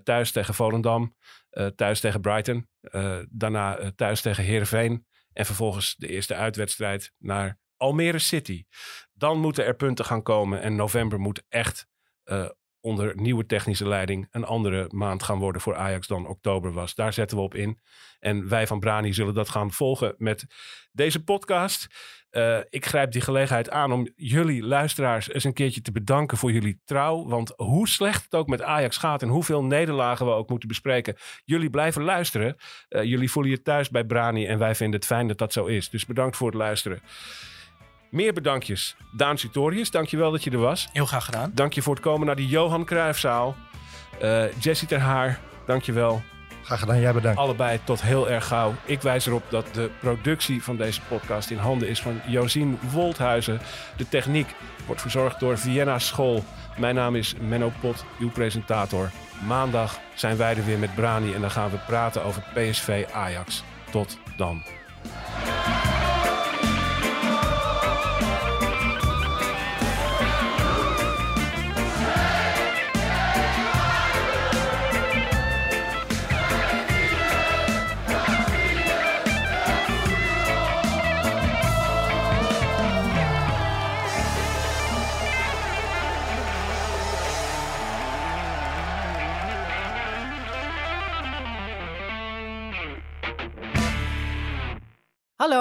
Thuis tegen Volendam. thuis tegen Brighton. daarna thuis tegen Heerenveen. En vervolgens de eerste uitwedstrijd naar Almere City. Dan moeten er punten gaan komen. En november moet echt uh, onder nieuwe technische leiding een andere maand gaan worden voor Ajax dan oktober was. Daar zetten we op in. En wij van Brani zullen dat gaan volgen met deze podcast. Uh, ik grijp die gelegenheid aan om jullie luisteraars eens een keertje te bedanken voor jullie trouw. Want hoe slecht het ook met Ajax gaat en hoeveel nederlagen we ook moeten bespreken, jullie blijven luisteren. Uh, jullie voelen je thuis bij Brani en wij vinden het fijn dat dat zo is. Dus bedankt voor het luisteren. Meer bedankjes. Daan Sutorius, dankjewel dat je er was. Heel graag gedaan. Dank je voor het komen naar de Johan Cruijffzaal. Uh, Jessie Ter Haar, dankjewel. Graag gedaan, jij bedankt. Allebei tot heel erg gauw. Ik wijs erop dat de productie van deze podcast in handen is van Josien Wolthuizen. De techniek wordt verzorgd door Vienna School. Mijn naam is Menno Pot, uw presentator. Maandag zijn wij er weer met Brani en dan gaan we praten over PSV Ajax. Tot dan.